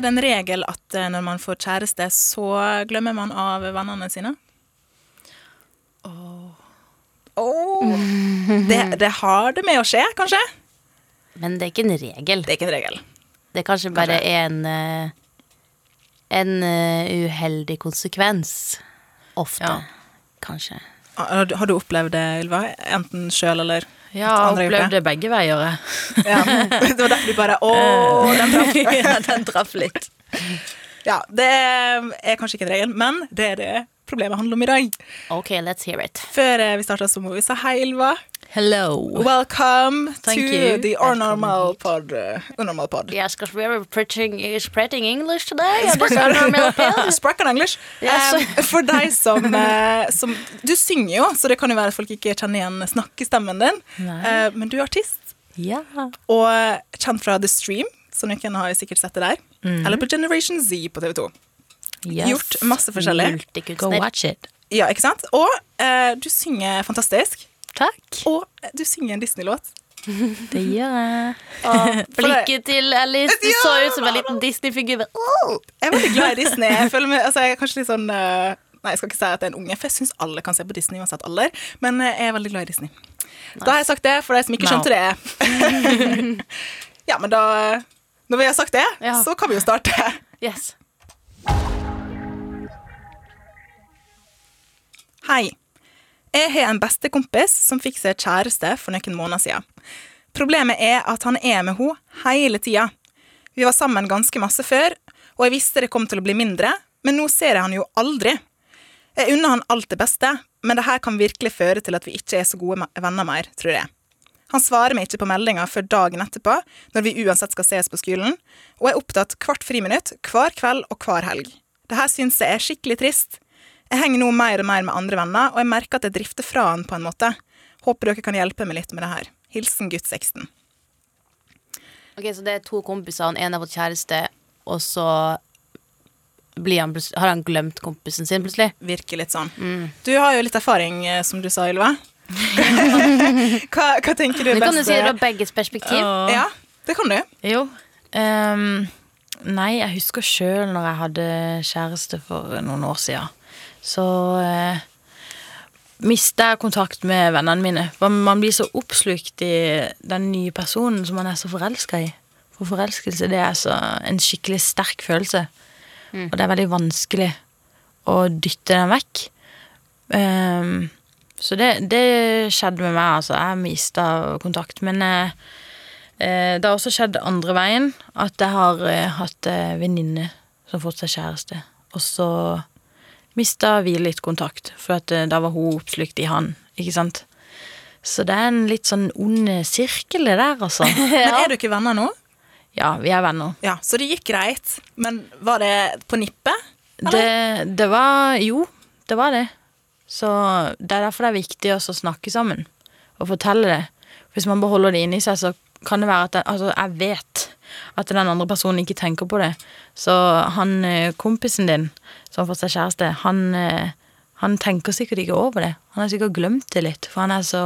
Er det en regel at eh, når man får kjæreste, så glemmer man av vennene sine? Åh. Det, det har det med å skje, kanskje? Men det er ikke en regel. Det er ikke en regel. Det er kanskje bare en eh, En eh, uheldig konsekvens. Ofte. Ja. Kanskje. Har du, har du opplevd det, Ylva? Enten sjøl eller Ja, opplevde begge veier. jeg. ja. Det var derfor du bare Å, den traff. ja, den traff litt. Ja, det er kanskje ikke en regel, men det er det problemet handler om i dag. OK, let's hear it. Før eh, vi starter, så må vi si hei, Ylva. Hello. Welcome Thank to you. the Unormal pod. uh, Unormal pod. Yes, because we're preaching, spreading English today. Spoken English. Yes. Um, for deg som, eh, som Du synger jo, så det kan jo være at folk ikke kjenner igjen snakkestemmen din. Uh, men du er artist, Ja. og kjent fra The Stream, så noen har sikkert sett det der. Eller på Generation Z på TV 2. Yes. Gjort masse forskjellig. Go watch it. Ja, ikke sant? Og uh, du synger fantastisk. Takk. Og eh, du synger en Disney-låt. Det gjør jeg. For Lykke til Alice. Du så ut som en liten Disney-figur. Jeg er veldig glad i Disney. Jeg føler meg, altså jeg er kanskje litt sånn eh, Nei, jeg skal ikke si at jeg er en unge, for jeg syns alle kan se på Disney uansett alder. Men eh, jeg er veldig glad i Disney. Da har jeg sagt det, for de som ikke skjønte det. ja, men da Når vi har sagt det, Ja. så kan vi jo starte. Yes. Hei. Jeg har en bestekompis som fikk seg kjæreste for noen måneder siden. Problemet er at han er med henne hele tida. Vi var sammen ganske masse før, og jeg visste det kom til å bli mindre, men nå ser jeg han jo aldri. Jeg unner han alt det beste, men det her kan virkelig føre til at vi ikke er så gode venner mer, tror jeg. Han svarer meg ikke på meldinga før dagen etterpå, når vi uansett skal ses på skolen, og er opptatt hvert friminutt, hver kveld og hver helg. Det her syns jeg er skikkelig trist. Jeg henger nå mer og mer med andre venner, og jeg merker at jeg drifter fra han på en måte. Håper dere kan hjelpe meg litt med det her. Hilsen gutt 16. Ok, Så det er to kompiser, han ene har fått kjæreste, og så blir han har han glemt kompisen sin plutselig. Virker litt sånn. Du har jo litt erfaring, eh, som du sa, Ylva. hva, hva tenker du er Det kan du si det fra begges perspektiv. Ja, det kan du. Jo. Um, nei, jeg husker sjøl når jeg hadde kjæreste for noen år siden. Så eh, mister jeg kontakt med vennene mine. For man blir så oppslukt i den nye personen som man er så forelska i. For forelskelse, det er så en skikkelig sterk følelse. Og det er veldig vanskelig å dytte den vekk. Um, så det, det skjedde med meg, altså. Jeg mista kontakt. Men eh, Eh, det har også skjedd andre veien, at jeg har eh, hatt eh, venninne som har fått seg kjæreste. Og så mista vi litt kontakt, for at, eh, da var hun oppslukt i han, ikke sant. Så det er en litt sånn ond sirkel, det der, altså. Men er du ikke venner nå? Ja, vi er venner. Ja, Så det gikk greit. Men var det på nippet? Det, det var Jo, det var det. Så det er derfor det er viktig også å snakke sammen og fortelle det. Hvis man beholder det inni seg, så kan det være at den, Altså, jeg vet at den andre personen ikke tenker på det. Så han eh, kompisen din som fått seg kjæreste, han, eh, han tenker sikkert ikke over det. Han har sikkert glemt det litt, for han er så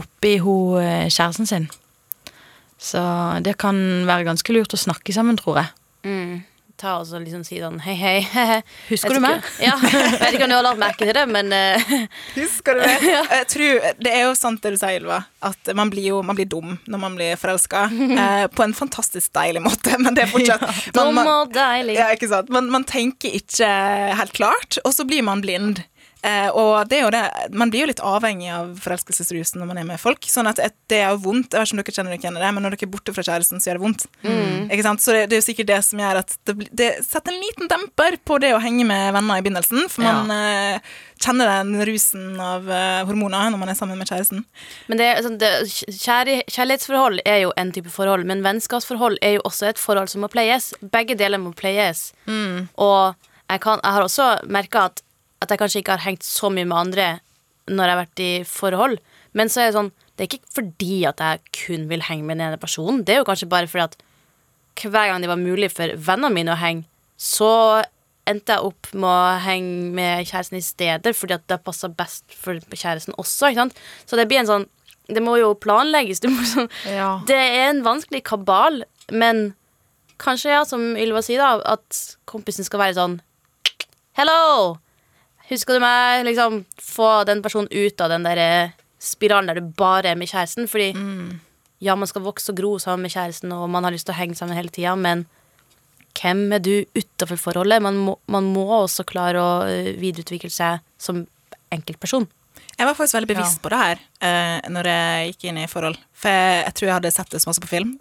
oppi ho eh, kjæresten sin. Så det kan være ganske lurt å snakke sammen, tror jeg. Mm. Ta og så liksom si sånn hei, hei. Husker du meg? Ja. Jeg vet ikke om du har lagt merke til det, men uh... Husker du meg? Jeg tror, det er jo sant det du sier, Ylva, at man blir jo man blir dum når man blir forelska. Eh, på en fantastisk deilig måte, men det er fortsatt man, dum og deilig. ja, ikke sant? Man, man tenker ikke helt klart, og så blir man blind. Eh, og det er jo det, man blir jo litt avhengig av forelskelsesrusen når man er med folk. Sånn at det er jo vondt. Jeg vet ikke om dere kjenner dere igjen det, men når dere er borte fra kjæresten, så gjør det vondt. Ikke sant? Så det, det er jo sikkert det som gjør at det, det setter en liten demper på det å henge med venner i begynnelsen. For man eh, kjenner den rusen av eh, hormoner når man er sammen med kjæresten. Men det, sånn, det, kjærlig, kjærlighetsforhold er jo en type forhold, men vennskapsforhold er jo også et forhold som må pleies. Begge deler må pleies. Og jeg, kan, jeg har også merka at, at jeg kanskje ikke har hengt så mye med andre når jeg har vært i forhold. Men så er det sånn Det er ikke fordi at jeg kun vil henge med den ene personen. Det er jo kanskje bare fordi at hver gang det var mulig for vennene mine å henge, så endte jeg opp med å henge med kjæresten i stedet, fordi at det passa best for kjæresten også. Ikke sant? Så det blir en sånn Det må jo planlegges. Du må sånn, Ja. det er en vanskelig kabal, men kanskje, ja, som Ylva sier, da, at kompisen skal være sånn Hello! Husker du meg? Liksom få den personen ut av den der eh, spiralen der du bare er med kjæresten. Fordi ja, man skal vokse og gro sammen med kjæresten, og man har lyst til å henge sammen hele tida, men hvem er du utafor forholdet? Man må, man må også klare å eh, videreutvikle seg som enkeltperson. Jeg var faktisk veldig bevisst på det her uh, når jeg gikk inn i forhold. For jeg, jeg tror jeg hadde sett det så masse på film.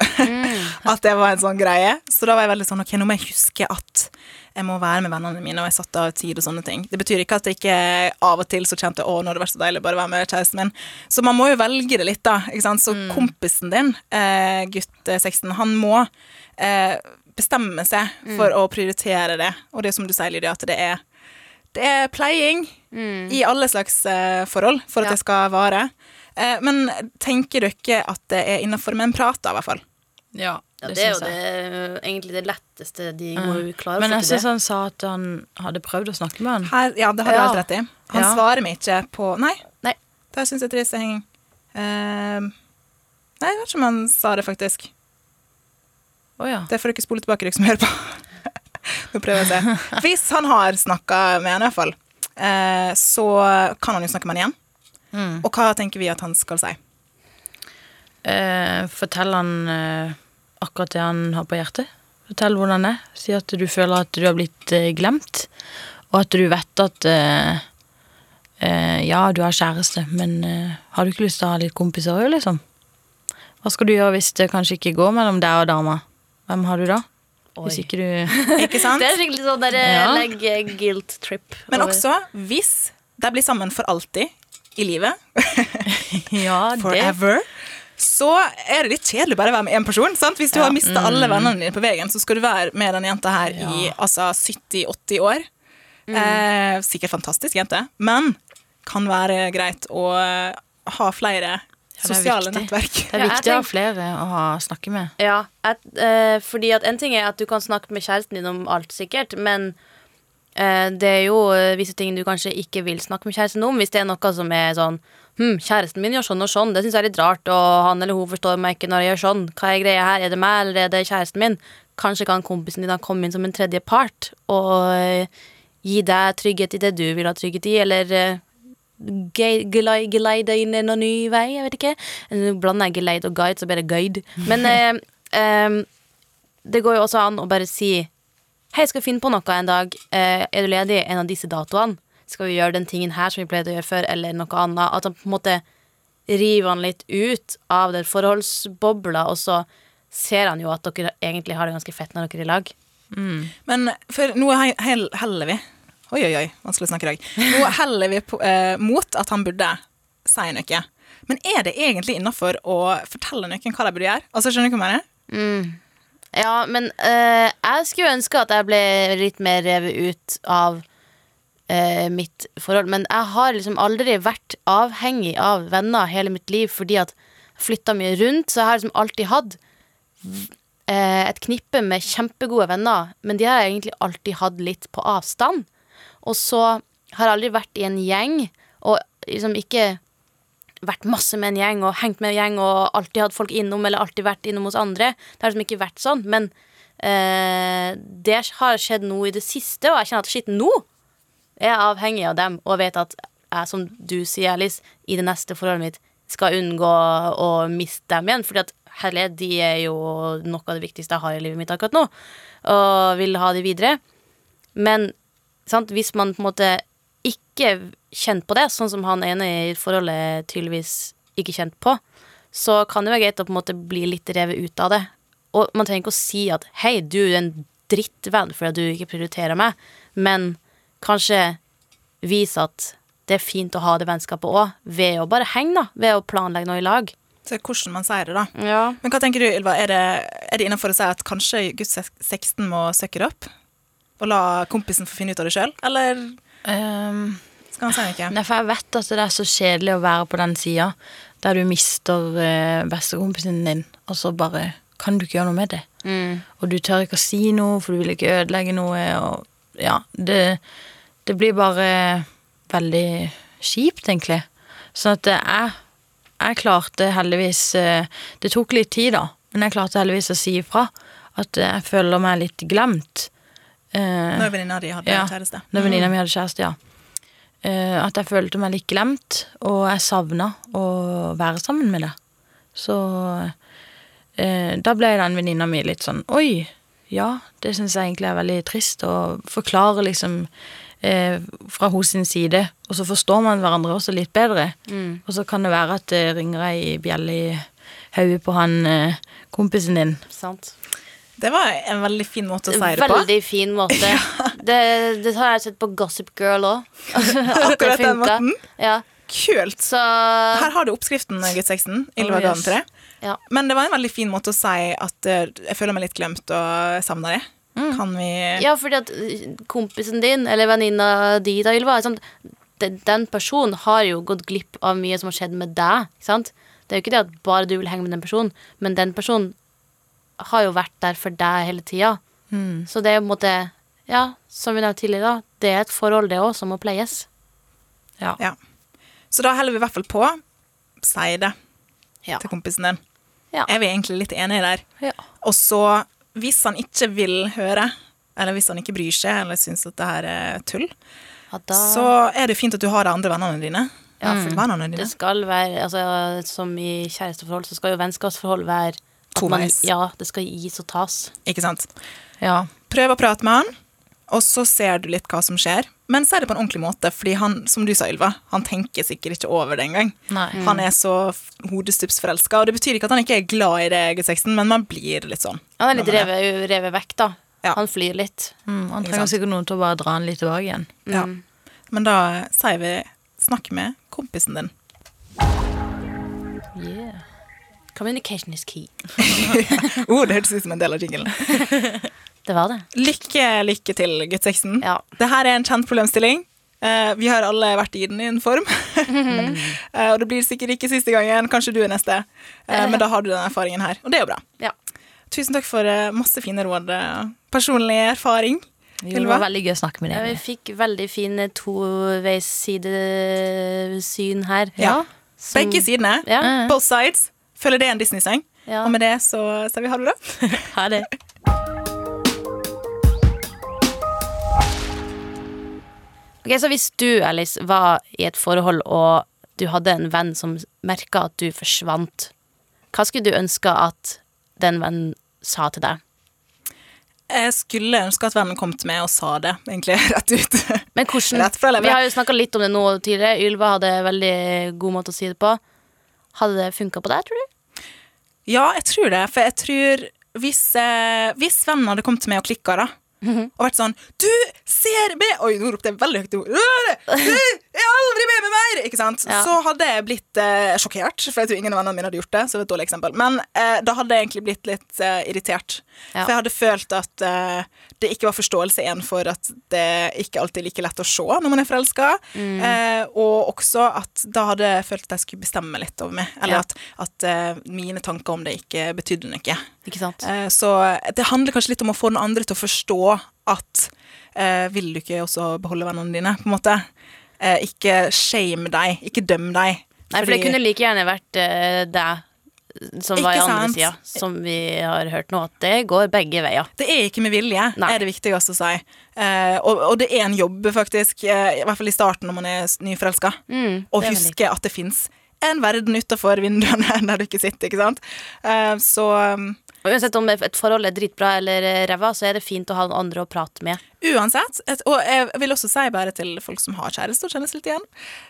at det var en sånn greie. Så da var jeg veldig sånn Ok, nå må jeg huske at jeg må være med vennene mine, og jeg satte av tid og sånne ting. Det betyr ikke at jeg ikke av og til så kjente å, nå har det vært så deilig å bare være med kjæresten min. Så man må jo velge det litt, da. Ikke sant? Så kompisen din, eh, gutt eh, 16, han må eh, bestemme seg for å prioritere det. Og det er som du sier, Lydia, at det er det er pleiing i alle slags eh, forhold for at Ja. det skal vare. Eh, men tenker dere at det er innafor med en prat, da, i hvert fall? Ja, Ja, det, det er jo det, egentlig det letteste de må jo klare å Men jeg til syns han sa at han hadde prøvd å snakke med han. Her, ja, det har du Ja. helt rett i. Han Ja. svarer meg ikke på Nei, Nei. Det syns jeg trist henging. Eh, nei, jeg vet ikke om han sa det, faktisk. Oh, ja. Det får dere spole tilbake, dere som hører på. Nå prøver jeg å se. Hvis han har snakka med han, i hvert fall, uh, så kan han jo snakke med han igjen. Mm. Og hva tenker vi at han skal si? Uh, fortell han eh, akkurat det han har på hjertet. Fortell hvordan det er. Si at du føler at du har blitt eh, glemt, og at du vet at eh, eh, Ja, du har kjæreste, men eh, har du ikke lyst til å ha litt kompiser òg, liksom? Hva skal du gjøre hvis det kanskje ikke går mellom deg og dama? Hvem har du da? Hvis ikke du Ikke sant? Det er skikkelig sånn der Ja. legg guilt trip. Men over- også hvis de blir sammen for alltid i livet, Ja, det forever, så er det litt kjedelig bare å være med én person. Sant? Hvis du har mista alle vennene dine på veien, så skal du være med den jenta her i altså 70-80 år. Eh, sikkert fantastisk jente, men kan være greit å eh, ha flere er sosiale viktig. nettverk. Det er viktig å ha flere å ha, snakke med. Ja, at, eh, fordi at en ting er at du kan snakke med kjæresten din om alt sikkert, men det er jo eh, visse ting du kanskje ikke vil snakke med kjæresten om. Hvis det er noe som er sånn Hm, kjæresten min gjør sånn og sånn, det syns jeg er litt rart, og han eller hun forstår meg ikke når jeg gjør sånn. Hva er greia her? Er det meg, eller er det kjæresten min? Kanskje kan kompisen din komme inn som en tredje part og eh, gi deg trygghet i det du vil ha trygghet i, eller eh, ge- gelei- geleide inn en ny vei, jeg vet ikke. Nå blander jeg geleid og guide, så blir det guide. Men eh, eh, det går jo også an å bare si Hei, skal vi finne på noe en dag? Eh, er du ledig en av disse datoene? Skal vi gjøre den tingen her som vi pleide å gjøre før, eller noe annet? At han på en måte river han litt ut av den forholdsbobla, og så ser han jo at dere egentlig har det ganske fett når dere er i lag. Men for nå heller vi Oi, oi, oi, vanskelig å snakke i dag. Nå heller vi på, eh, mot at han burde si noe. Men er det egentlig innafor å fortelle noen hva de burde gjøre? Altså, Skjønner du hva jeg mener? Ja, men eh, jeg skulle ønske at jeg ble litt mer revet ut av eh, mitt forhold. Men jeg har liksom aldri vært avhengig av venner hele mitt liv fordi at jeg flytta mye rundt, så jeg har liksom alltid hatt eh, et knippe med kjempegode venner, men de har jeg egentlig alltid hatt litt på avstand. Og så har jeg aldri vært i en gjeng, og liksom ikke vært masse med en gjeng og hengt med en gjeng og alltid hatt folk innom eller alltid vært innom hos andre. Det har liksom ikke vært sånn. Men eh, det har skjedd nå i det siste, og jeg kjenner at shit, nå er jeg avhengig av dem og vet at jeg, som du sier, Alice, i det neste forholdet mitt skal unngå å miste dem igjen. Fordi at herlighet, de er jo noe av det viktigste jeg har i livet mitt akkurat nå, og vil ha de videre. Men sant, hvis man på en måte ikke kjent på det, sånn som han ene i forholdet tydeligvis ikke kjent på, så kan det være greit å på en måte bli litt revet ut av det. Og man trenger ikke å si at 'hei, du er en drittvenn fordi du ikke prioriterer meg', men kanskje vise at det er fint å ha det vennskapet òg, ved å bare henge, da. Ved å planlegge noe i lag. Så hvordan man sier det, da. Ja. Men hva tenker du, Ylva? Er det, er det innafor å si at kanskje gutt 16 må søke det opp? Og la kompisen få finne ut av det sjøl? Eller Ehm, si noe? Nei, for jeg vet at det er så kjedelig å være på den sida der du mister eh, bestekompisen din, og så bare kan du ikke gjøre noe med det. Mm. Og du tør ikke å si noe, for du vil ikke ødelegge noe, og ja, det, det blir bare veldig kjipt, egentlig. Sånn at jeg, jeg klarte heldigvis eh, Det tok litt tid, da, men jeg klarte heldigvis å si ifra at jeg føler meg litt glemt. Eh, Når venninna di hadde ja, kjæreste? Når venninna mi hadde kjæreste, ja. Eh, at jeg følte meg litt glemt, og jeg savna å være sammen med det. Så eh, da ble den venninna mi litt sånn Oi, ja, det syns jeg egentlig er veldig trist, å forklare liksom eh, fra hos sin side, og så forstår man hverandre også litt bedre. Og så kan det være at det ringer ei bjelle i hodet på han eh, kompisen din. Sant. Det var en veldig fin måte å si det på. Veldig fin måte. det, det har jeg sett på Gossip Girl òg. Akkurat den måten. Ja. Kult. Så Her har du oppskriften, gutt 16. Ylva Oh, yes. ja. Men det var en veldig fin måte å si at eh, jeg føler meg litt glemt og savner deg. Kan vi ja, fordi at eh, kompisen din, eller venninna di, da, Ylva sånn, den, den personen har jo gått glipp av mye som har skjedd med deg. Ikke sant? Det er jo ikke det at bare du vil henge med den personen, men den personen har jo vært der for deg hele tida. Så det er på en måte Ja, som vi nevnte tidligere, da, det er et forhold, det òg, som må pleies. Ja. Ja. Så da holder vi i hvert fall på. Si det Ja. til kompisen din. Ja. Er vi egentlig litt enige der? Ja. Og så, hvis han ikke vil høre, eller hvis han ikke bryr seg, eller syns at det her er tull, Ja, da, så er det fint at du har de andre vennene dine. Ja, for vennene det skal være altså, Som i kjæresteforhold, så skal jo vennskapsforhold være Toveis. Ja, det skal gis og tas. Ikke sant? ja. Prøv å prate med han, og så ser du litt hva som skjer. Men si det på en ordentlig måte, fordi han, som du sa, Ylva, han tenker sikkert ikke over det engang. Mm. Han er så hodestupsforelska, og det betyr ikke at han ikke er glad i deg, 16, men man blir litt sånn. Han er litt revet, revet vekk, da. Ja. Han flyr litt. Mm, han trenger sikkert noen til å bare dra han litt tilbake igjen. Ja. Men da sier vi snakk med kompisen din. Yeah. Communication is key. Oh, det hørtes ut som en del av jinglen. Det var det. Lykke, lykke til, gutt 16. Ja. Det her er en kjent problemstilling. Eh, vi har alle vært i den i en form. Eh, og det blir sikkert ikke siste gangen. Kanskje du er neste. Eh, men da har du den erfaringen her, og det er jo bra. Ja. Tusen takk for masse fine råd. Personlig erfaring. Det Ylva? var veldig gøy å snakke med Ja, vi fikk veldig fine toveissidesyn her. Ja. Som- Begge sidene. Ja. Both sides. Føler det er en Disney-sang. Ja. Og med det så sier vi ha det bra. Ha det. Ok, Så hvis du, Alice, var i et forhold og du hadde en venn som merka at du forsvant, hva skulle du ønske at den vennen sa til deg? Jeg skulle ønske at vennen kom til meg og sa det, egentlig, rett ut. Men hvordan. Vi har jo snakka litt om det nå tidligere. Ylva hadde veldig god måte å si det på. Hadde det funka på deg, tror du? Ja, jeg tror det. For jeg tror hvis, eh, hvis vennen hadde kommet til meg og klikka, da, Mhm. og vært sånn Du ser med Oi, nå ropte jeg veldig høyt. Du er aldri med meg mer! Ikke sant? Ja. Så hadde jeg blitt eh, sjokkert, for jeg tror ingen av vennene mine hadde gjort det. Så det var et dårlig eksempel. Men eh, da hadde jeg egentlig blitt litt eh, irritert. Ja. For jeg hadde følt at eh, det ikke var forståelse igjen for at det ikke alltid er like lett å se når man er forelska. Mm. Eh, og også at da hadde jeg følt at jeg skulle bestemme litt over meg. Eller Ja. at, at eh, mine tanker om det ikke betydde noe. Ikke sant? Eh, så det handler kanskje litt om å få den andre til å forstå at eh, vil du ikke også beholde vennene dine, på en måte. Eh, ikke shame deg, ikke døm deg. Nei, for det kunne like gjerne vært eh, deg som var i andre sida, som vi har hørt nå, at det går begge veier. Det er ikke med vilje, Nei. er det viktigste å si. Eh, og, og det er en jobb, faktisk, eh, i hvert fall i starten når man er nyforelska. Mm, Å huske at det fins en verden utafor vinduene der du ikke sitter, ikke sant. Eh, så um, Og Uansett om et forhold er dritbra eller eh, ræva, så er det fint å ha noen andre å prate med. Uansett. Et, og jeg vil også si bare til folk som har kjæreste og kjennes litt igjen.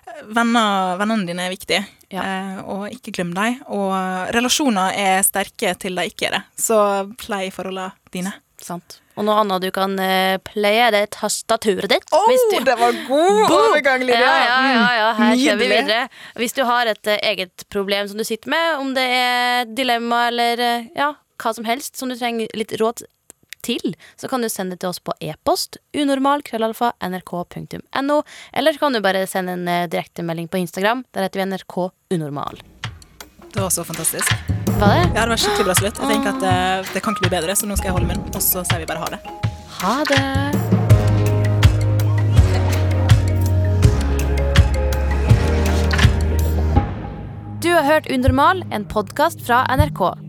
eh, Venner, vennene dine er viktige, Ja. eh, og ikke glem dem. Og relasjoner er sterke til de ikke er det. Så plei forholdene dine. Sant? Og noe annet du kan uh, playe, det er tastaturet ditt. Å, du- det var god overgang, Lydia! Ja, ja, ja, ja. her Nydelig. kjører vi videre. Hvis du har et eh, eget problem som du sitter med, om det er dilemma eller eh, ja, hva som helst som du trenger litt råd til, så kan du sende det til oss på e-post unormal.nrk.no, eller så kan du bare sende en eh, direktemelding på Instagram. Der heter vi NRK Unormal. Det var så fantastisk. Hva er det? Ja, det var skikkelig bra slutt. Jeg tenker at eh, det kan ikke bli bedre, så nå skal jeg holde munn, og så sier vi bare ha det. Ha det. Du har hørt Unormal, en podkast fra NRK.